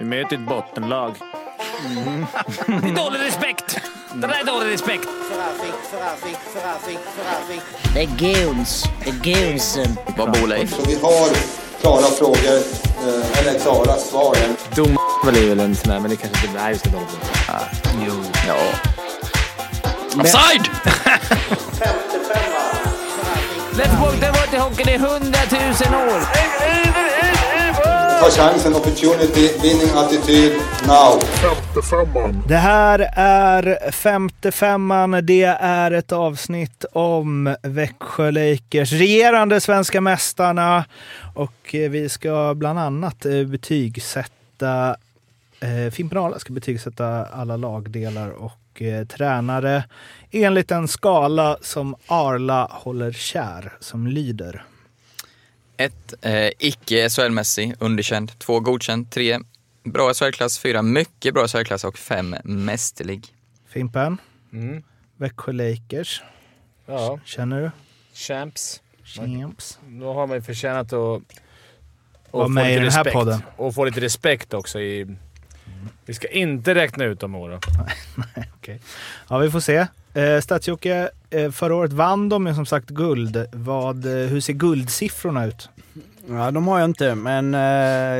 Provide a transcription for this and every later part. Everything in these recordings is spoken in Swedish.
Vi möter ett bottenlag. Det är dålig respekt! Det där är dålig respekt. Det är guns. Det är gunsen. Vad bor Leif? Så vi har klara frågor, eh, eller klara svar. Dom är väl en sån där, men det kanske inte är just det dåligt. Jo. Ja. Offside! Let's walk the water hockey, det är hundratusen år. Ta chansen, opportunity, winning attityd, now. Det här är femte femman. Det är ett avsnitt om Växjö Lakers, regerande svenska mästarna. Och eh, vi ska bland annat eh, betygsätta, eh, Fimpen Arla ska betygsätta alla lagdelar och eh, tränare enligt en skala som Arla håller kär, som lyder. Ett, eh, icke SHL-mässig, underkänd. Två, godkänd. Tre, bra SHL-klass. Fyra, mycket bra SHL-klass. Och fem, mästerlig. Fimpen, Mm. Växjö Lakers, Ja, känner du? champs. Champs. Då har man ju förtjänat att... Vara få med i lite den här respekt. podden. Och få lite respekt också i... Vi ska inte räkna ut dem i år då. Okej. Ja, vi får se. Eh, Stadsjocke, eh, förra året vann de ju som sagt guld. Vad, eh, hur ser guldsiffrorna ut? Ja, de har jag inte, men eh,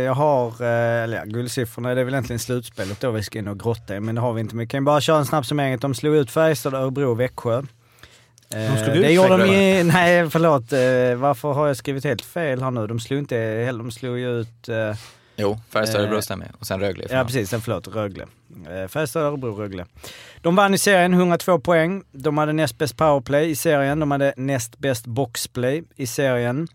jag har, eh, eller ja, guldsiffrorna, det är väl egentligen slutspelet då vi ska in och grotta i, men det har vi inte. Men vi kan ju bara köra en snabb summering. De slog ut Färjestad, Örebro och Växjö. Eh, De slog ut det gjorde de i, nej förlåt, eh, varför har jag skrivit helt fel här nu? De slog inte heller, de slog ju ut eh, Jo, Färjestad och Eh, Örebro stämmer. Och sen Rögle. Ja precis, sen förlåt, Rögle. Eh, Färjestad, Örebro, Rögle. De vann i serien, 102 poäng. De hade näst bäst powerplay i serien. De hade näst bäst boxplay i serien.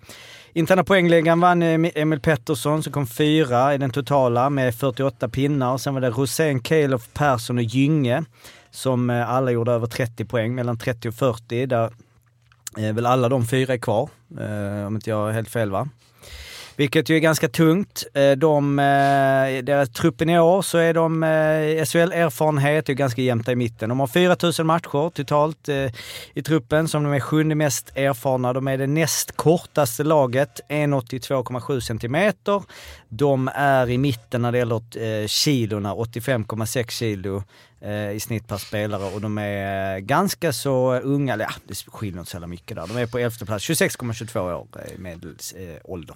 Interna poängligan vann Em- Emil Pettersson som kom fyra i den totala med 48 pinnar. Sen var det Rosén, Calof, Persson och Gynge som eh, alla gjorde över 30 poäng, mellan 30 och 40. Där väl alla de fyra är kvar, om inte jag har helt fel va? Vilket ju är ganska tungt. Eh, de, eh, deras truppen i år så är de, eh, SHL-erfarenhet är ganska jämnt i mitten. De har 4000 matcher totalt i truppen som de är sjunde mest erfarna. De är det näst kortaste laget, 1,82,7 centimeter. De är i mitten när det gäller kilorna, 85,6 kilo i snitt per spelare och de är ganska så unga, eller ja, det skiljer inte så jävla mycket där. De är på elfte plats, 26,22 år i medelålder.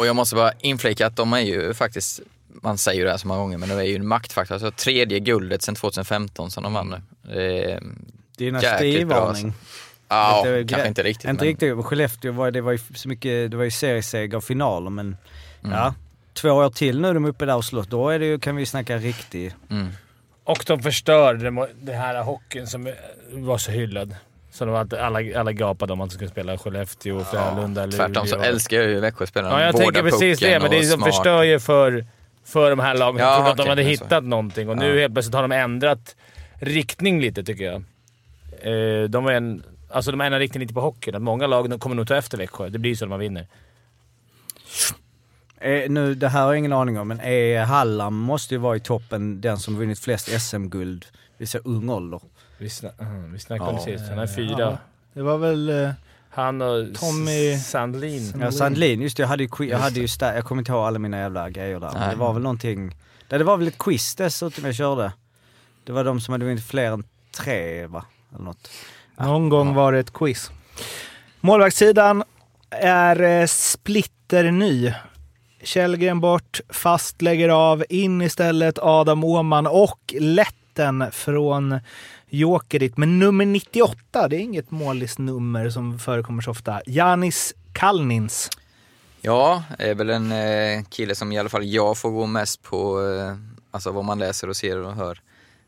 Och jag måste bara inflika att de är ju faktiskt, man säger ju det här så många gånger, men de är ju en maktfaktor. Alltså tredje guldet sedan 2015 som de vann nu. Det är jäkligt bra alltså. Dynastivarning. Ja, Det var kanske inte riktigt. Inte men, riktigt. Skellefteå var, det var ju så mycket, det var ju serieseger och finaler men Mm. ja. Två år till nu är de uppe där och slåss. Då är det ju, kan vi snacka riktig... Mm. Och de förstörde det, det här hockeyn som var så hyllad. Så de var, alla, alla gapade om att de skulle spela Skellefteå, Frölunda, Luleå. Tvärtom så älskar jag ju Växjöspelarna. Ja, jag tänker precis det. Men det, smart. förstör ju för, för de här lagen Ja, trodde att de hade men så. hittat någonting. Och nu Ja. helt plötsligt har de ändrat riktning lite, tycker jag. Eh, de, är en, alltså de ändrar riktning lite på hockeyn. Att många lag kommer nog ta efter Växjö. Det blir så när man vinner. Eh, nu, det här har jag ingen aning om, men är Hallam måste ju vara i toppen den som vunnit flest SM-guld vid så ung ålder. Vi, sna uh, vi snackade om Ja. det sist. Han är fyra. Ja. Det var väl... Eh, Han och Tommy- Sandlin. Ja, Sandlin, just det. Jag hade ju, qui- jag hade ju sta- jag kommer inte ihåg alla mina jävla grejer där. Men Nej. det var väl någonting... Det det var väl ett quiz dessutom jag körde. Det var de som hade vunnit fler än tre, va? Eller något. Någon gång var det ett quiz. Målvaktssidan är eh, splitterny. Källgren bort, fast lägger av, in istället Adam Åhman och Letten från Jokerit. Men nummer 98, det är inget målisnummer som förekommer så ofta. Janis Kalnins. Ja, är väl en eh, kille som i alla fall jag får gå mest på, eh, alltså vad man läser och ser och hör.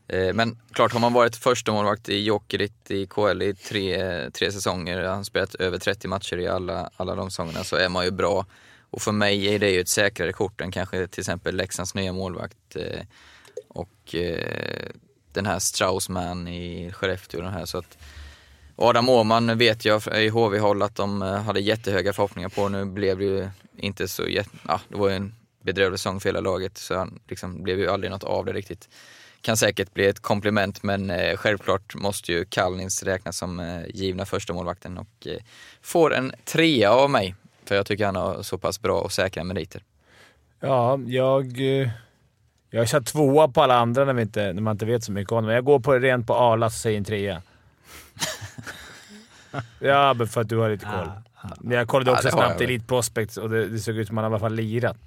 Eh, men klart, har man varit första målvakt i Jokerit i KL i tre, eh, tre säsonger, han har spelat över 30 matcher i alla, alla de säsongerna, så är man ju bra. Och för mig är det ju ett säkrare kort än kanske till exempel Leksands nya målvakt eh, och eh, den här Straussman i Skellefteå. Den här, så att, Adam Åhman vet jag i HV-håll att de eh, hade jättehöga förhoppningar på. Nu blev det ju inte så jätte... Ja, det var ju en bedrövlig säsong för hela laget så han liksom blev ju aldrig något av det riktigt. Kan säkert bli ett komplement men eh, självklart måste ju Kallnins räknas som eh, givna första målvakten och eh, får en trea av mig. För jag tycker han har så pass bra och säkra meriter. Ja, jag... Eh, jag har satt tvåa på alla andra när, vi inte, när man inte vet så mycket om dem. Jag går på, rent på Arla så säger en trea. ja, men för att du har lite koll. Men jag kollade Ja, också har snabbt. Elite Prospects och det, det såg ut som man i alla fall lirat.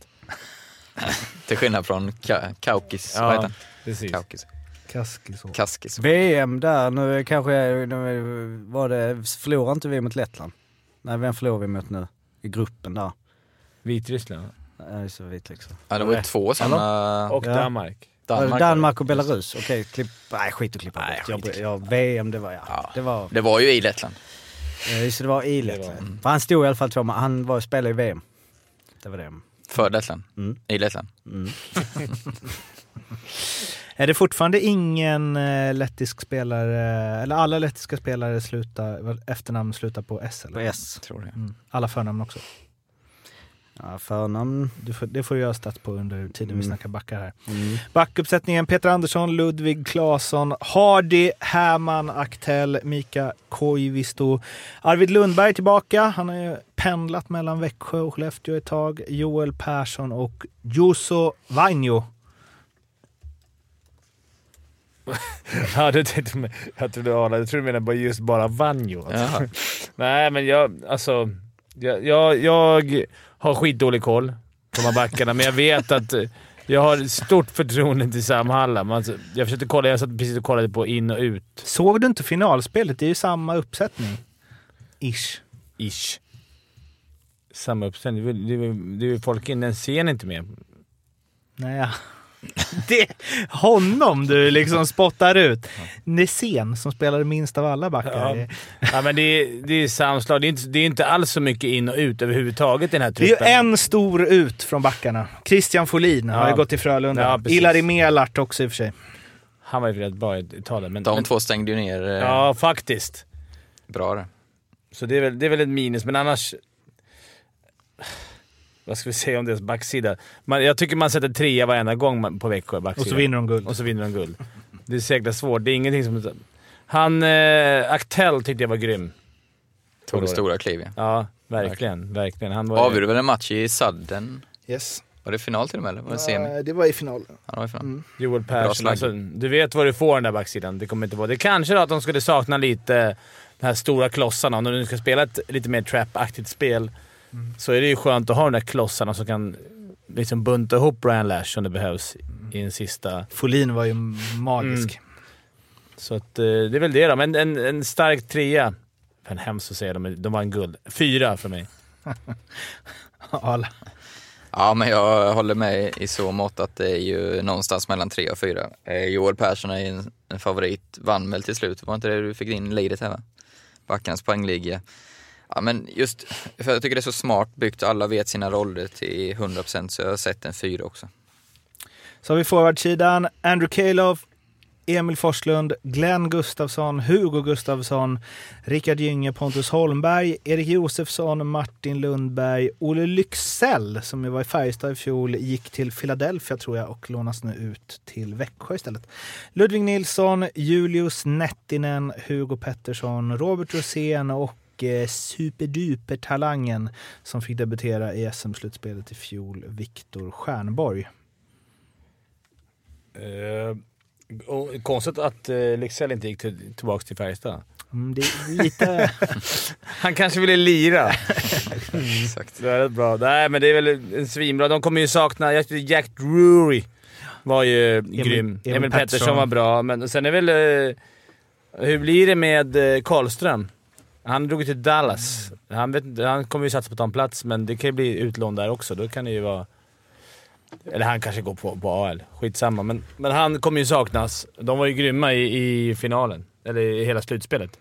Till skillnad från Ka- Kaukis. Vad heter Ja, han? precis. Kaukis. Kaskis och... Kaskis. VM där, nu kanske jag- nu var det, förlorar inte vi mot Lettland? Nej, vem förlorar vi mot nu? I gruppen där. Vitryssland. Är så vitt liksom. Ja, det var ju två sådana... Och Ja. Danmark. Danmark, Danmark. och Belarus. Okej, klipp... Nej, skit och klippa Nej, bort. skit Jag, jag, VM, det var ja. Ja. Det var... Det var ju i Lettland. eh, Just det, var i Det var- Lettland. För han stod i alla fall två, men han var spelade i VM. Det var det. För Lettland. Mm. I Lettland. Mm. Är det fortfarande ingen eh, lettisk spelare, eller alla lettiska spelare slutar, efternamn slutar på S? Eller? På S. Tror det. Mm. Alla förnamn också. Ja, förnamn. Du får, det får du göra stats på under tiden vi Mm. snackar backar här. Mm. Backuppsättningen Peter Andersson, Ludvig Claesson, Hardy, Härman, Aktell, Mika Koivisto. Arvid Lundberg tillbaka. Han har ju pendlat mellan Växjö och Skellefteå ett tag. Joel Persson och Juso Vainio. Ja, det tänkte jag. Trodde, Arla, jag trodde du menade bara just bara Vanjo. Alltså. Nej, men jag... Alltså... Jag, jag, jag har skitdålig koll på de här backarna, men jag vet att eh, jag har stort förtroende till Sam Hallam. Alltså, jag försökte kolla, jag satt precis och kollade på in och ut. Såg du inte finalspelet? Det är ju samma uppsättning. Ish. Ish. Samma uppställning. Det är väl folk den ser inte med. Nej, ja. Det honom du liksom spottar ut. Nässén som spelade minst av alla backar. Ja. Ja, men det är, det är samslag. Det är, inte, det är inte alls så mycket in och ut överhuvudtaget i den här Det är truppen. en stor ut från backarna. Christian Folin har Ja. ju gått till Frölunda. Ja, precis. Ilari Melart också i och för sig. Han var ju rätt bra i Italien. Men, De men, två stängde ju ner eh, Ja, faktiskt. bra där. Så det är, väl, det är väl ett minus, men annars... Vad ska vi säga om deras backsida? Man, jag tycker man sätter trea varenda gång man- på Växjö backsida. Och så vinner de guld. Och så vinner de guld. Det är säkert svårt. Det är ingenting som... Han... Eh, Aktell tyckte jag var grym. Tog det stora kliv ja. Ja, verkligen. Verkligen. Han var ju- Avgjorde väl en match i Sudden? Yes. Var det final till och med eller? Var det semi? Eh, Det var i final. Ja, det var i final. Joel Bra Persson. Alltså, du vet vad du får den där backsidan. Det kommer inte vara... Det kanske då att de skulle sakna lite de här stora klossarna. Om de nu ska spela ett lite mer trap-aktigt spel så är det ju skönt att ha de där klossarna som kan liksom bunta ihop Brian Lash om det behövs i en sista... Folin var ju magisk. Så att, eh, det är väl det då. Men en, en stark trea. Men hemskt att säga, de, de var en guld. Fyra för mig. Alla. Ja, men jag håller med i så mått att det är ju någonstans mellan tre och fyra. Eh, Joel Persson är ju en, en favorit, vann väl till slut. Var inte det du fick in leadet här va? Backarnas poängliga. Ja, men just för jag tycker det är så smart byggt, alla vet sina roller till 100% så jag har sett en fyra också. Så har vi forwardsidan. Andrew Calof, Emil Forslund, Glenn Gustafsson, Hugo Gustafsson, Rickard Gynge, Pontus Holmberg, Erik Josefsson, Martin Lundberg, Olle Lycksell som ju var i Färjestad i fjol, gick till Philadelphia tror jag och lånas nu ut till Växjö istället. Ludvig Nilsson, Julius Nettinen, Hugo Pettersson, Robert Rosén och superduper-talangen som fick debutera i SM-slutspelet i fjol, Viktor Stjernborg. Och konstigt att uh, Lycksell inte gick till, tillbaka till Färjestad. Mm, det är lite... Han kanske ville lira. Exakt. Det är rätt bra. Nej, men det är väl en svinbra. De kommer ju sakna... Jack Drury var ju grym. Emil, Emil Pettersson Pettersson. var bra, men sen är väl... eh, hur blir det med eh, Karlström? Han drog till Dallas. Han, vet, han kommer ju satsa på att ta en plats, men det kan ju bli utlån där också. Då kan det ju vara... Eller han kanske går på, på AL. Skitsamma. Men, men han kommer ju saknas. De var ju grymma i, i finalen. Eller i hela slutspelet.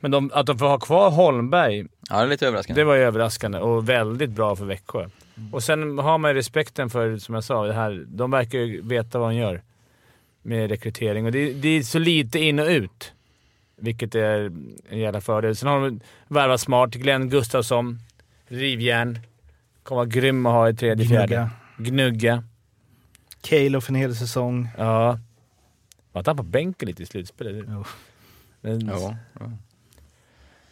Men de, att de får ha kvar Holmberg Ja, det är lite överraskande. det var ju överraskande och väldigt bra för Växjö. Och sen har man ju respekten för, som jag sa, det här, de verkar ju veta vad de gör med rekrytering. Och det, det är så lite in och ut, vilket är en jävla fördel. Sen har de värvat smart. Glenn Gustafsson, rivjärn. Kommer vara grym att ha i tredje, fjärde. Gnugga. Gnugga. Calof en hel säsong. Ja. Var inte han på bänken lite i slutspelet? Jo. Men, Ja, ja.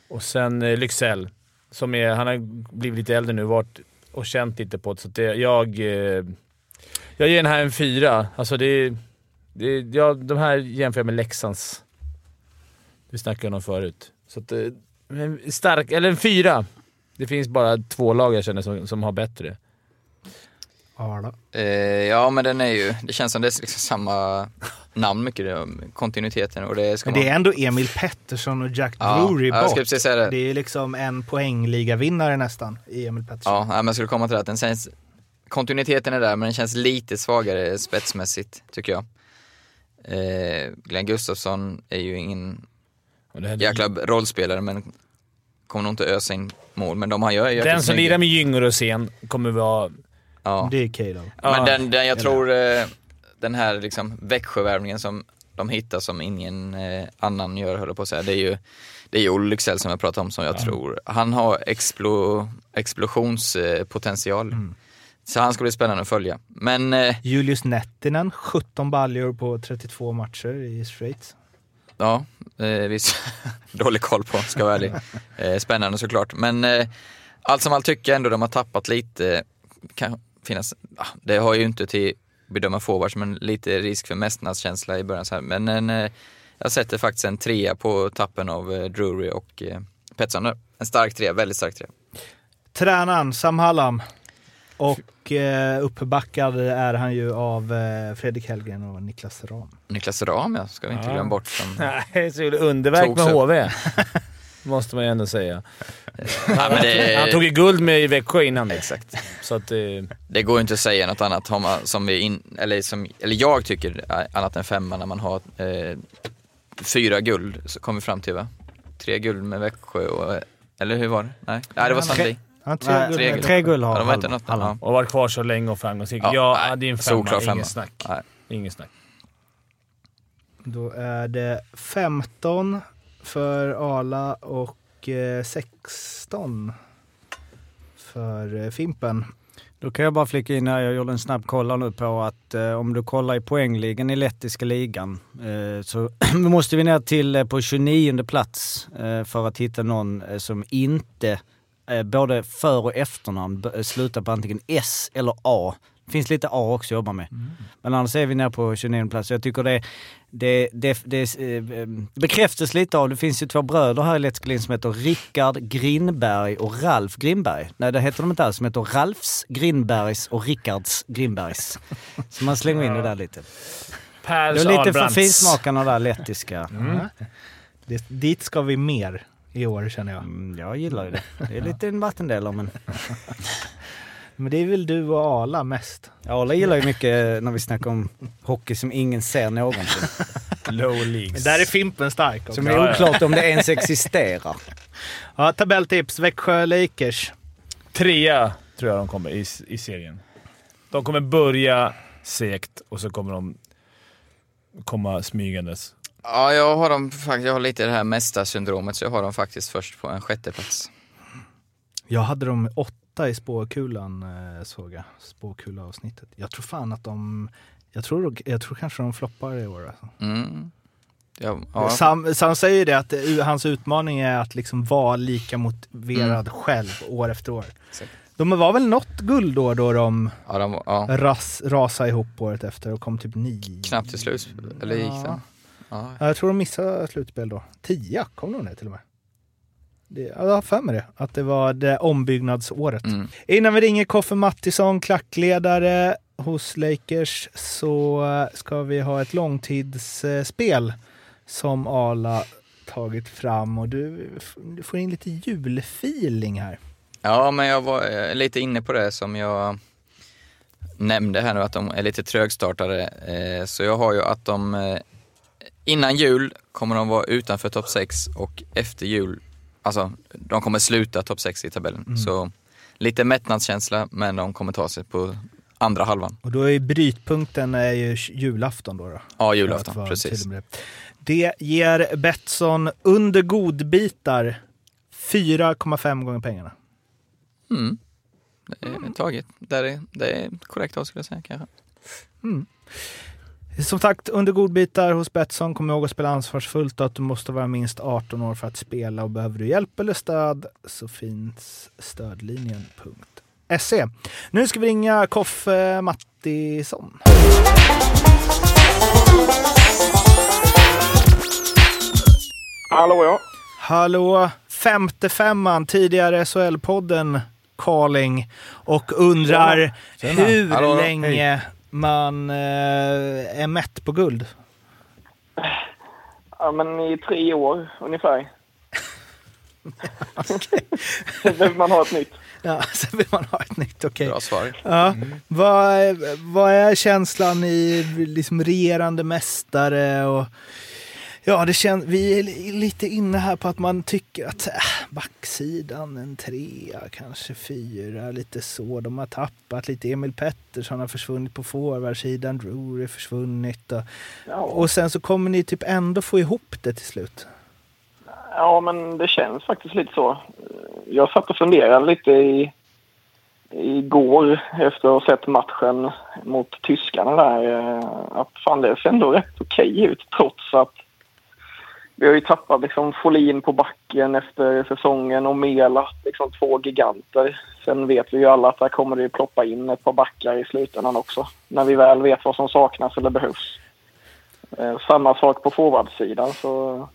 Och sen eh, Lycksell, som är, han har blivit lite äldre nu varit och känt lite på det. Så det, jag, eh, Jag ger den här en fyra. Alltså det. Det ja, de här jämför jag med Leksands. Vi snackade om förut. Så att, eh, en stark, eller en fyra. Det finns bara två lag jag känner som, som har bättre. Arla. Eh, ja, men den är ju, det känns som det är liksom samma namn mycket, det, om kontinuiteten och det ska Men det man- är ändå Emil Pettersson och Jack Ja, Drury ja, jag bort. skulle precis säga det. Det är liksom en poängligavinnare nästan i Emil Pettersson. Ja, men jag skulle komma till det att den känns, kontinuiteten är där men den känns lite svagare spetsmässigt tycker jag. Eh, Glenn Gustafsson är ju ingen jäkla rollspelare men kommer nog inte ösa in mål men de han gör är Den som lirar med Gynger och Sen kommer vara... Ja. Det är Calo. Ja, Men den, den jag tror, eh, den här liksom Växjövärvningen som de hittar som ingen eh, annan gör, höll jag på att säga, det är ju det är ju Olle Lycksell som jag pratade om som jag tror, han har explo, explosionspotential. Mm. Så han ska bli spännande att följa. Men eh, Julius Nettinen, 17 baljor på 32 matcher i Schweiz ja, eh, visst, dålig koll på, ska jag vara ärlig. Eh, spännande såklart. Men eh, allt som allt tycker jag ändå de har tappat lite, kan finnas, ah, det har ju inte till bedöma forwards men lite risk för mästnadskänsla i början så här. Men en, eh, jag sätter faktiskt en trea på tappen av eh, Drury och eh, Pettersson. En stark trea, väldigt stark trea. Tränaren Sam Hallam. Och eh, uppbackad är han ju av eh, Fredrik Hellgren och Niklas Ram. Niklas Ram ja, ska vi inte Ja. glömma bort. Som, Nej, så gjorde underverk med upp. HV. Måste man ju ändå säga. Nej, men det, Han tog ju guld med i Växjö innan. Exakt. Så att eh, Det går inte att säga något annat har man- som vi in, eller, som, eller jag tycker annat än femma när man har eh, fyra guld, så kom vi fram till va? Tre guld med Växjö och, eller hur var det? Nej, Nej det var Sandvik. Han tre Nej, guld. tre guld. tre guld har Ja, de inte ja. och varit kvar så länge och framgångsrik. Ja, Ja, nej, det är en femma. Inget snack. Nej. Inget snack. Då är det 15 för Ala och eh, 16 för eh, Fimpen. Då kan jag bara flika in här, jag gjorde en snabb kolla nu på att eh, om du kollar i poängligan i lettiska ligan eh, så måste vi ner till eh, på 29 plats eh, för att hitta någon eh, som inte eh, både för och efternamn b- slutar på antingen S eller A. Det finns lite A också att jobba med. Men annars är vi ner på 29 plats. Jag tycker det, det, det, det eh, bekräftas lite av, det finns ju två bröder här i Lettiska ligan som heter Rickard Grinberg och Ralf Grinberg. Nej det heter de inte alls, som heter Ralfs Grinbergs och Rickards Grinbergs. Så man slänger in det där lite. Det Pers är lite för finsmakarna där lettiska. Det, dit ska vi mer i år känner jag. Mm, jag gillar ju det. Det är lite en vattendelare men Men det är väl du och Ala mest? Arla gillar ju mycket när vi snackar om hockey som ingen ser någonsin. Low leagues. Där är Fimpen stark också. Som är oklart om det ens existerar. Ja, tabelltips. Växjö Lakers. Trea tror jag de kommer i, i serien. De kommer börja segt och så kommer de komma smygandes. Ja, jag har dem faktiskt, jag har lite det här mästarsyndromet så jag har dem faktiskt först på en sjätte plats. Jag hade dem åtta i spåkulan eh, såg jag. Spåkula-avsnittet. Jag tror fan att de... Jag tror, jag tror kanske de floppar i år. Alltså. Mm. Ja, ja. Sam, Sam säger det att eh, hans utmaning är att liksom vara lika motiverad Mm. själv år efter år. Exakt. De var väl något guldår då de ja, de, ja. ras, rasade ihop året efter och kom typ nio. knappt till slut, eller gick Ja. den? Ja. Ja, Jag tror de missade slutspel då. Tia kom de ner till och med. Det, ja, jag har för mig det, att det var det ombyggnadsåret. Mm. Innan vi ringer Koffe Mattisson, klackledare hos Lakers, så ska vi ha ett långtidsspel som Ala tagit fram och du, du får in lite julfeeling här. Ja, men jag var eh, lite inne på det som jag nämnde här nu, att de är lite trögstartade. Eh, så jag har ju att de eh, innan jul kommer de vara utanför topp 6 och efter jul, alltså de kommer sluta topp 6 i tabellen. Mm. Så lite mättnadskänsla, men de kommer ta sig på andra halvan. Och då är brytpunkten är ju julafton då. då. Ja, julafton, precis. Det. ger Betsson under godbitar 4,5 gånger pengarna. Mm. Det är taget. Det är, det är korrekt av skulle jag säga kanske. Som sagt, under godbitar hos Betsson, kom ihåg att spela ansvarsfullt och att du måste vara minst 18 år för att spela och behöver du hjälp eller stöd så finns stödlinjen.se. Nu ska vi ringa Koffe Matti Mattisson. Hallå ja. Hallå, femte femman, tidigare SHL-podden Carling och undrar hur Hallå, länge man eh, är mätt på guld. ja. men i tre år ungefär. Sen behöver man ha ett nytt. Ja, så vill man ha ett nytt, okej. Bra svar. Ja. Vad, är- vad är känslan i liksom regerande mästare och Ja, det känns, vi är li- lite inne här på att man tycker att äh, backsidan, en trea, kanske fyra, lite så. De har tappat lite. Emil Pettersson har försvunnit på forwardsidan, Drury har försvunnit. Och, Ja. och sen så kommer ni typ ändå få ihop det till slut. ja, men det känns faktiskt lite så. Jag satt och funderade lite i igår efter att ha sett matchen mot tyskarna där. eh, Att fan det ser ändå rätt okej ut trots att vi har ju tappat liksom Folin på backen efter säsongen och Mela, liksom två giganter. Sen vet vi ju alla att där kommer det ju ploppa in ett par backar i slutändan också. När vi väl vet vad som saknas eller behövs. Eh, samma sak på forwardsidan så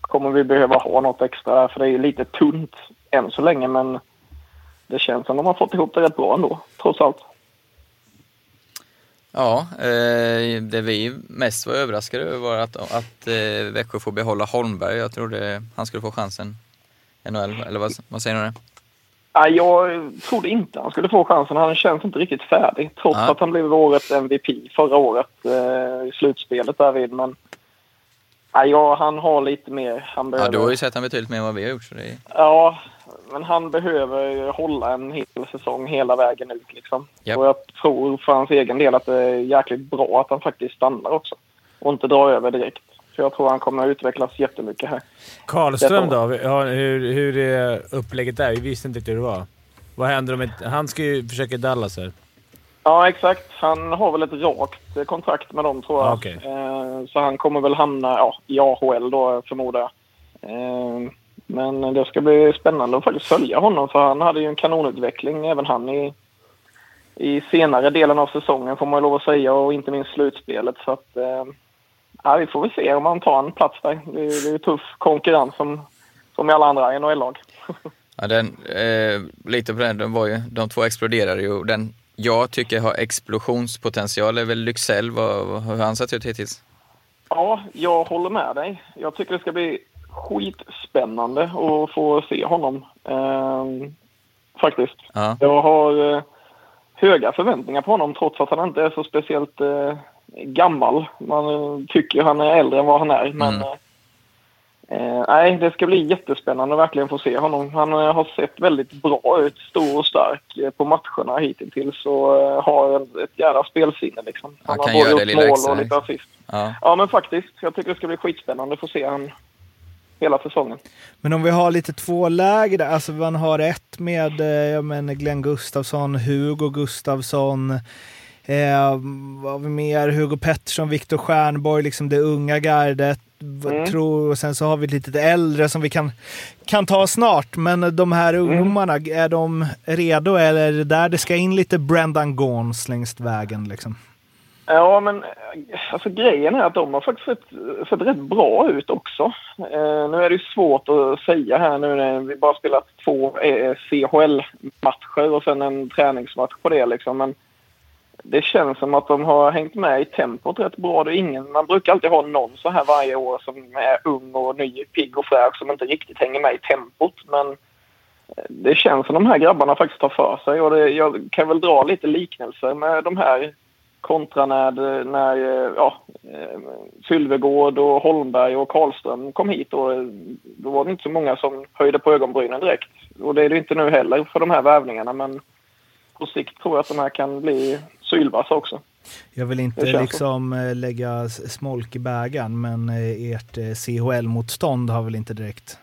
kommer vi behöva ha något extra där för det är ju lite tunt än så länge men det känns som de har fått ihop det rätt bra ändå, trots allt. Ja, eh, det vi mest var överraskade över var att, att eh, Växjö får behålla Holmberg. Jag trodde han skulle få chansen i NHL, eller vad, vad säger du? Nej, jag trodde inte han skulle få chansen. Han känns inte riktigt färdig trots Ja. att han blev årets MVP förra året eh, i slutspelet därvid. Men ja, han har lite mer han Ja, behöver. du har ju sett han betydligt mer än vad vi har gjort. Så det är, Ja, men han behöver hålla en hel säsong hela vägen ut. Liksom. Japp. Och jag tror för hans egen del att det är jäkligt bra att han faktiskt stannar också. Och inte drar över direkt. För jag tror han kommer att utvecklas jättemycket här. Karlström då? Hur, hur är upplägget där? Vi visste inte riktigt hur det var. Vad händer om inte... Han ska ju försöka Dallas här. Ja, exakt. Han har väl ett rakt eh, kontrakt med dem tror jag. Okej. Eh, så han kommer väl hamna ja, i AHL då förmodar jag. Men det ska bli spännande att faktiskt följa honom för han hade ju en kanonutveckling även han i, i senare delen av säsongen får man ju lov att säga och inte minst slutspelet. Så att, eh, ja, vi får väl se om han tar en plats där. Det, är- det är ju tuff konkurrens som, som i alla andra NHL-lag. ja, den, eh, lite på den, de, var ju, de två exploderade ju. Den jag tycker har explosionspotential är väl Lycksell. Hur har han sett ut hittills? Ja, jag håller med dig. Jag tycker det ska bli skitspännande att få se honom. Ehm, faktiskt. Ja. Jag har eh, höga förväntningar på honom trots att han inte är så speciellt eh, gammal. Man eh, tycker han är äldre än vad han är. Men Mm. eh, eh, nej, det ska bli jättespännande att verkligen få se honom. Han eh, har sett väldigt bra ut, stor och stark eh, på matcherna hittills och eh, har ett, ett jävla spelsinne liksom. Han har kan både gjort mål och lite assist. Ja. Ja, men faktiskt. Jag tycker det ska bli skitspännande att få se han hela säsongen. Men om vi har lite två läger där, alltså man har ett med eh, men Glenn Gustafsson, Hugo Gustafsson, eh, vad har vi mer? Hugo Pettersson, Viktor Stjernborg, liksom det unga gardet. Mm. Tror, och sen så har vi lite äldre som vi kan, kan ta snart. Men de här ungdomarna, är de redo eller är det där det ska in lite Brendan Gauns längs vägen? Liksom? Ja, men alltså, grejen är att de har faktiskt sett, sett rätt bra ut också. Eh, nu är det ju svårt att säga här nu när vi bara spelat två eh, CHL-matcher och sen en träningsmatch på det liksom. Men det känns som att de har hängt med i tempot rätt bra. Det är ingen, man brukar alltid ha någon så här varje år som är ung och ny, pigg och fräsch som inte riktigt hänger med i tempot. Men eh, det känns som de här grabbarna faktiskt tar för sig och det, jag kan väl dra lite liknelser med de här kontra när, när eh, ja, eh, Sylvegård och Holmberg och Karlström kom hit. Och, eh, då var det inte så många som höjde på ögonbrynen direkt. Och det är det inte nu heller för de här värvningarna. Men på sikt tror jag att de här kan bli sylvassa också. Jag vill inte så. liksom eh, lägga smolk i bägaren, men eh, ert eh, CHL-motstånd har väl inte direkt...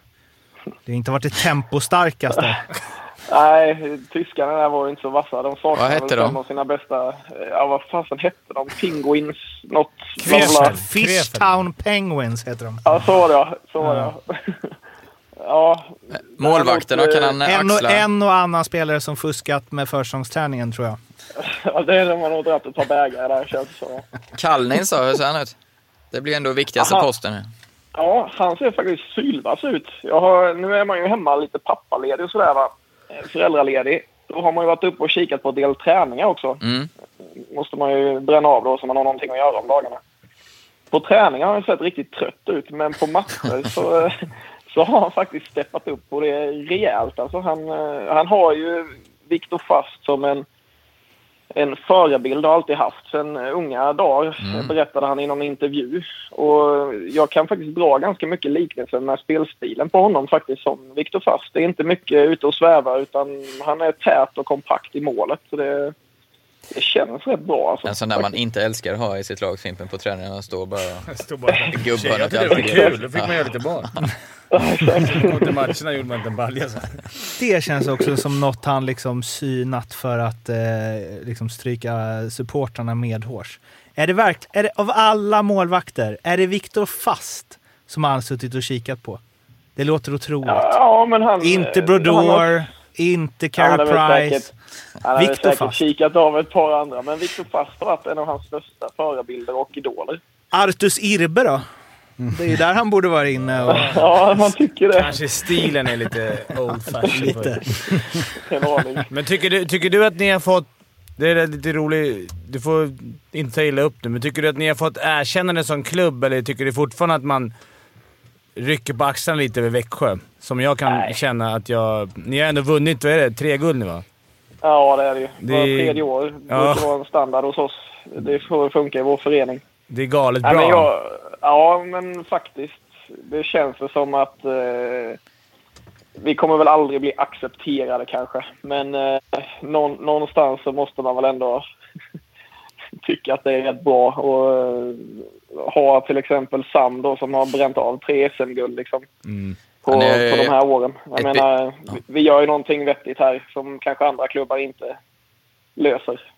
Det har inte varit det tempostarkaste. Nej, tyskarna där var ju inte så vassa. De hette väl de? fem av sina bästa... eh, Ja, vad fasen hette de? Pinguins? Något... Krefeld. Fishtown Penguins heter de. Ja, så var det ja. Så var det ja. ja. Målvakterna kan han En och, axla. en och annan spelare som fuskat med försäsongsträningen tror jag. Ja, det är när man har dragit ett par bägare där känns det som. Kallnin sa, hur ser han ut? Det blir ändå viktigaste Aha. posten nu. Ja, han ser faktiskt sylvass ut. Jag har, nu är man ju hemma lite pappaledig och sådär va. Föräldraledig. Då har man ju varit uppe och kikat på en del träningar också. Mm. måste man ju bränna av då så man har någonting att göra om dagarna. På träningar har han sett riktigt trött ut, men på matcher så, så har han faktiskt steppat upp och det är rejält. Alltså han, eh, han har ju Viktor Fast som en, en förebild, har alltid haft sen unga dagar, Mm. berättade han i någon intervju. Och jag kan faktiskt dra ganska mycket liknelser med spelstilen på honom faktiskt som Viktor Fast. Det är inte mycket ute och sväva utan han är tät och kompakt i målet. Så det, det känns rätt bra alltså. En sån där man inte älskar att ha i sitt lag, Fimpen, på träningarna. står bara Stod bara gubbarna Jag till det var kul, då fick man göra lite barn. I matcherna gjorde man inte en balja. Det känns också som något han liksom synat för att eh, liksom stryka supportrarna medhårs. Är det verkligen, är det, av alla målvakter, är det Viktor Fast som han suttit och kikat på? Det låter otroligt. Ja, men han... Inte han har- Brodor, inte Carey Price. han hade säkert Fast. kikat av ett par andra, men Viktor Fast har varit en av hans största förebilder och idoler. Artus Irbe då? Det är ju där han borde vara inne och... Ja, man tycker det. Kanske stilen är lite old fashion. Lite. Men tycker du, tycker du att ni har fått... Det är lite roligt. Du får inte ta illa upp nu, men tycker du att ni har fått erkännande som klubb eller tycker du fortfarande att man rycker på axlarna lite över Växjö? Som jag kan Nej. känna att jag... Ni har ändå vunnit, vad är det? Tre guld nu va? Ja, det är det ju. Det- Var tredje år. Det Ja. brukar vara en standard hos oss. Det är det funkar i vår förening. Det är galet Nej, bra. men jag, ja, men faktiskt. Det känns väl som att eh, vi kommer väl aldrig bli accepterade kanske. Men eh, någon, någonstans så måste man väl ändå tycka att det är rätt bra. Och eh, ha till exempel Sam då som har bränt av tre SM-guld liksom. Mm. På, är- på de här åren. Jag ett- menar, vi, vi gör ju någonting vettigt här som kanske andra klubbar inte löser.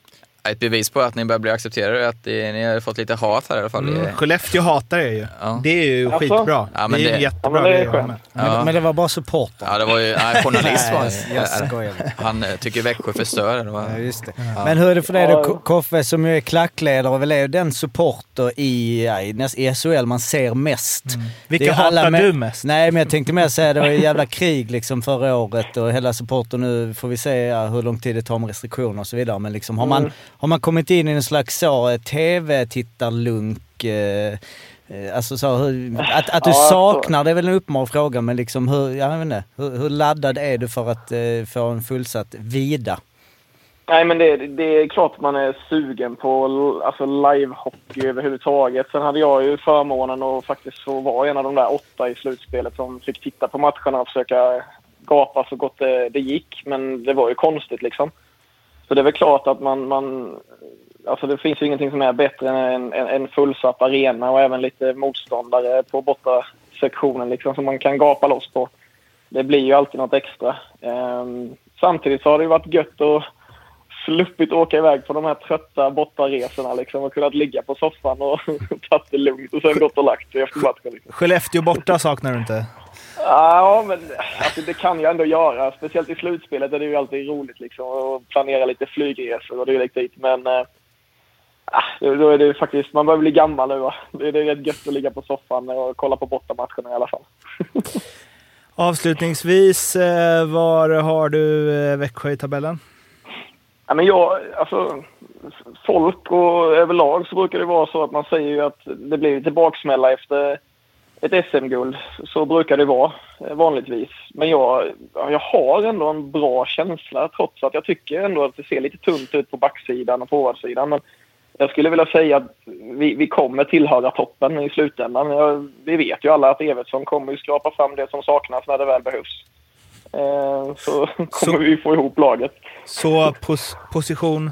Ett bevis på att ni börjar bli accepterade är att det, ni har fått lite hat här i alla fall. Mm, Skellefteå hatar er ju. Ja. Det är ju Alltså? skitbra. Ja, men det är det- jättebra Ja, men det är. Men, Ja. men det var bara supporter. Ja, det var ju... Nej, journalist var han. Han eh, tycker Växjö förstör. Det var, Ja, just det. Men hur är det för dig då, Ko- Koffe, som ju är klackledare och väl är den supporter i, i, SHL man ser mest? Vilka Det är alla hatar med- du mest? Nej, men jag tänkte mer säga det var ju jävla krig liksom förra året och hela supporten nu får vi se ja, hur lång tid det tar med restriktioner och så vidare. Men liksom, har, man, har man kommit in i en slags så, eh, tv-tittarlunk? Eh, eh, alltså så, hur, att, att du Ja, saknar, det är väl en uppenbar fråga, men liksom hur, jag vet inte, hur, hur laddad är du för att eh, få en fullsatt vida? Nej, men det, det är klart att man är sugen på alltså, livehockey överhuvudtaget. Sen hade jag ju förmånen att faktiskt få vara en av de där åtta i slutspelet som fick titta på matcherna och försöka gapa så gott det, det gick. Men det var ju konstigt liksom. Så det är väl klart att man... man alltså det finns ju ingenting som är bättre än en, en, en fullsatt arena och även lite motståndare på borta sektionen liksom som man kan gapa loss på. Det blir ju alltid något extra. Ehm, samtidigt så har det ju varit gött att sluppit åka iväg på de här trötta bortaresorna liksom och kunnat ligga på soffan och tagit det lugnt och sen gått och lagt sig efter matchen. Liksom. Skellefteå borta saknar du inte? Ja, men alltså, det kan jag ändå göra. Speciellt i slutspelet är det ju alltid roligt liksom att planera lite flygresor och dylikt dit. Men äh, då är det faktiskt, man börjar bli gammal nu va. Det är, rätt gött att ligga på soffan och kolla på bortamatcherna i alla fall. Avslutningsvis, eh, var har du eh, Växjö i tabellen? Ja, men jag, alltså, folk och överlag så brukar det vara så att man säger ju att det blir lite baksmälla efter ett SM-guld. Så brukar det vara eh, vanligtvis. Men jag, ja, jag har ändå en bra känsla trots att jag tycker ändå att det ser lite tunt ut på backsidan och forwardsidan. Men jag skulle vilja säga att vi, vi kommer tillhöra toppen i slutändan. Jag, vi vet ju alla att Evertsson kommer ju skrapa fram det som saknas när det väl behövs. Eh, så kommer vi få ihop laget. Så pos position?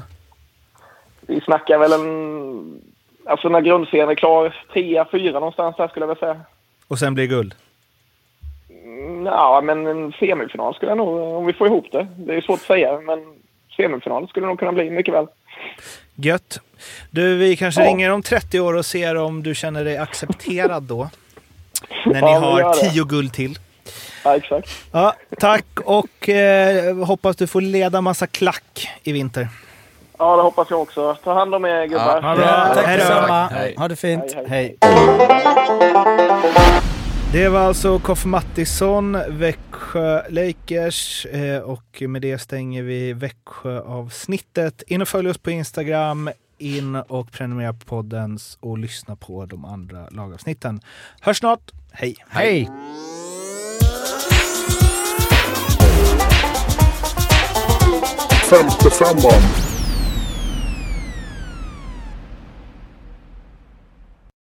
Vi snackar väl en... Alltså när grundserien är klar, trea, fyra någonstans där skulle jag vilja säga. Och sen blir guld? Mm, Ja, men en semifinal skulle jag nog, om vi får ihop det. Det är svårt att säga, men semifinal skulle det nog kunna bli mycket väl. Gött. Du, vi kanske Ja. ringer om 30 år och ser om du känner dig accepterad då. När ni Ja, har tio guld till. Ja, exakt. Ja, tack och eh, hoppas du får leda massa klack i vinter. Ja, det hoppas jag också. Ta hand om er gubbar. Ja, Ha det bra. Ja, Tack hej detsamma. Hej. Ha det fint. Hej, Hej. Det var alltså Koffe Mattisson, Växjö Lakers eh, och med det stänger vi Växjö-avsnittet. In och följ oss på Instagram, in och prenumerera på podden och lyssna på de andra lagavsnitten. Hörs snart, hej! Hej! Femte femman.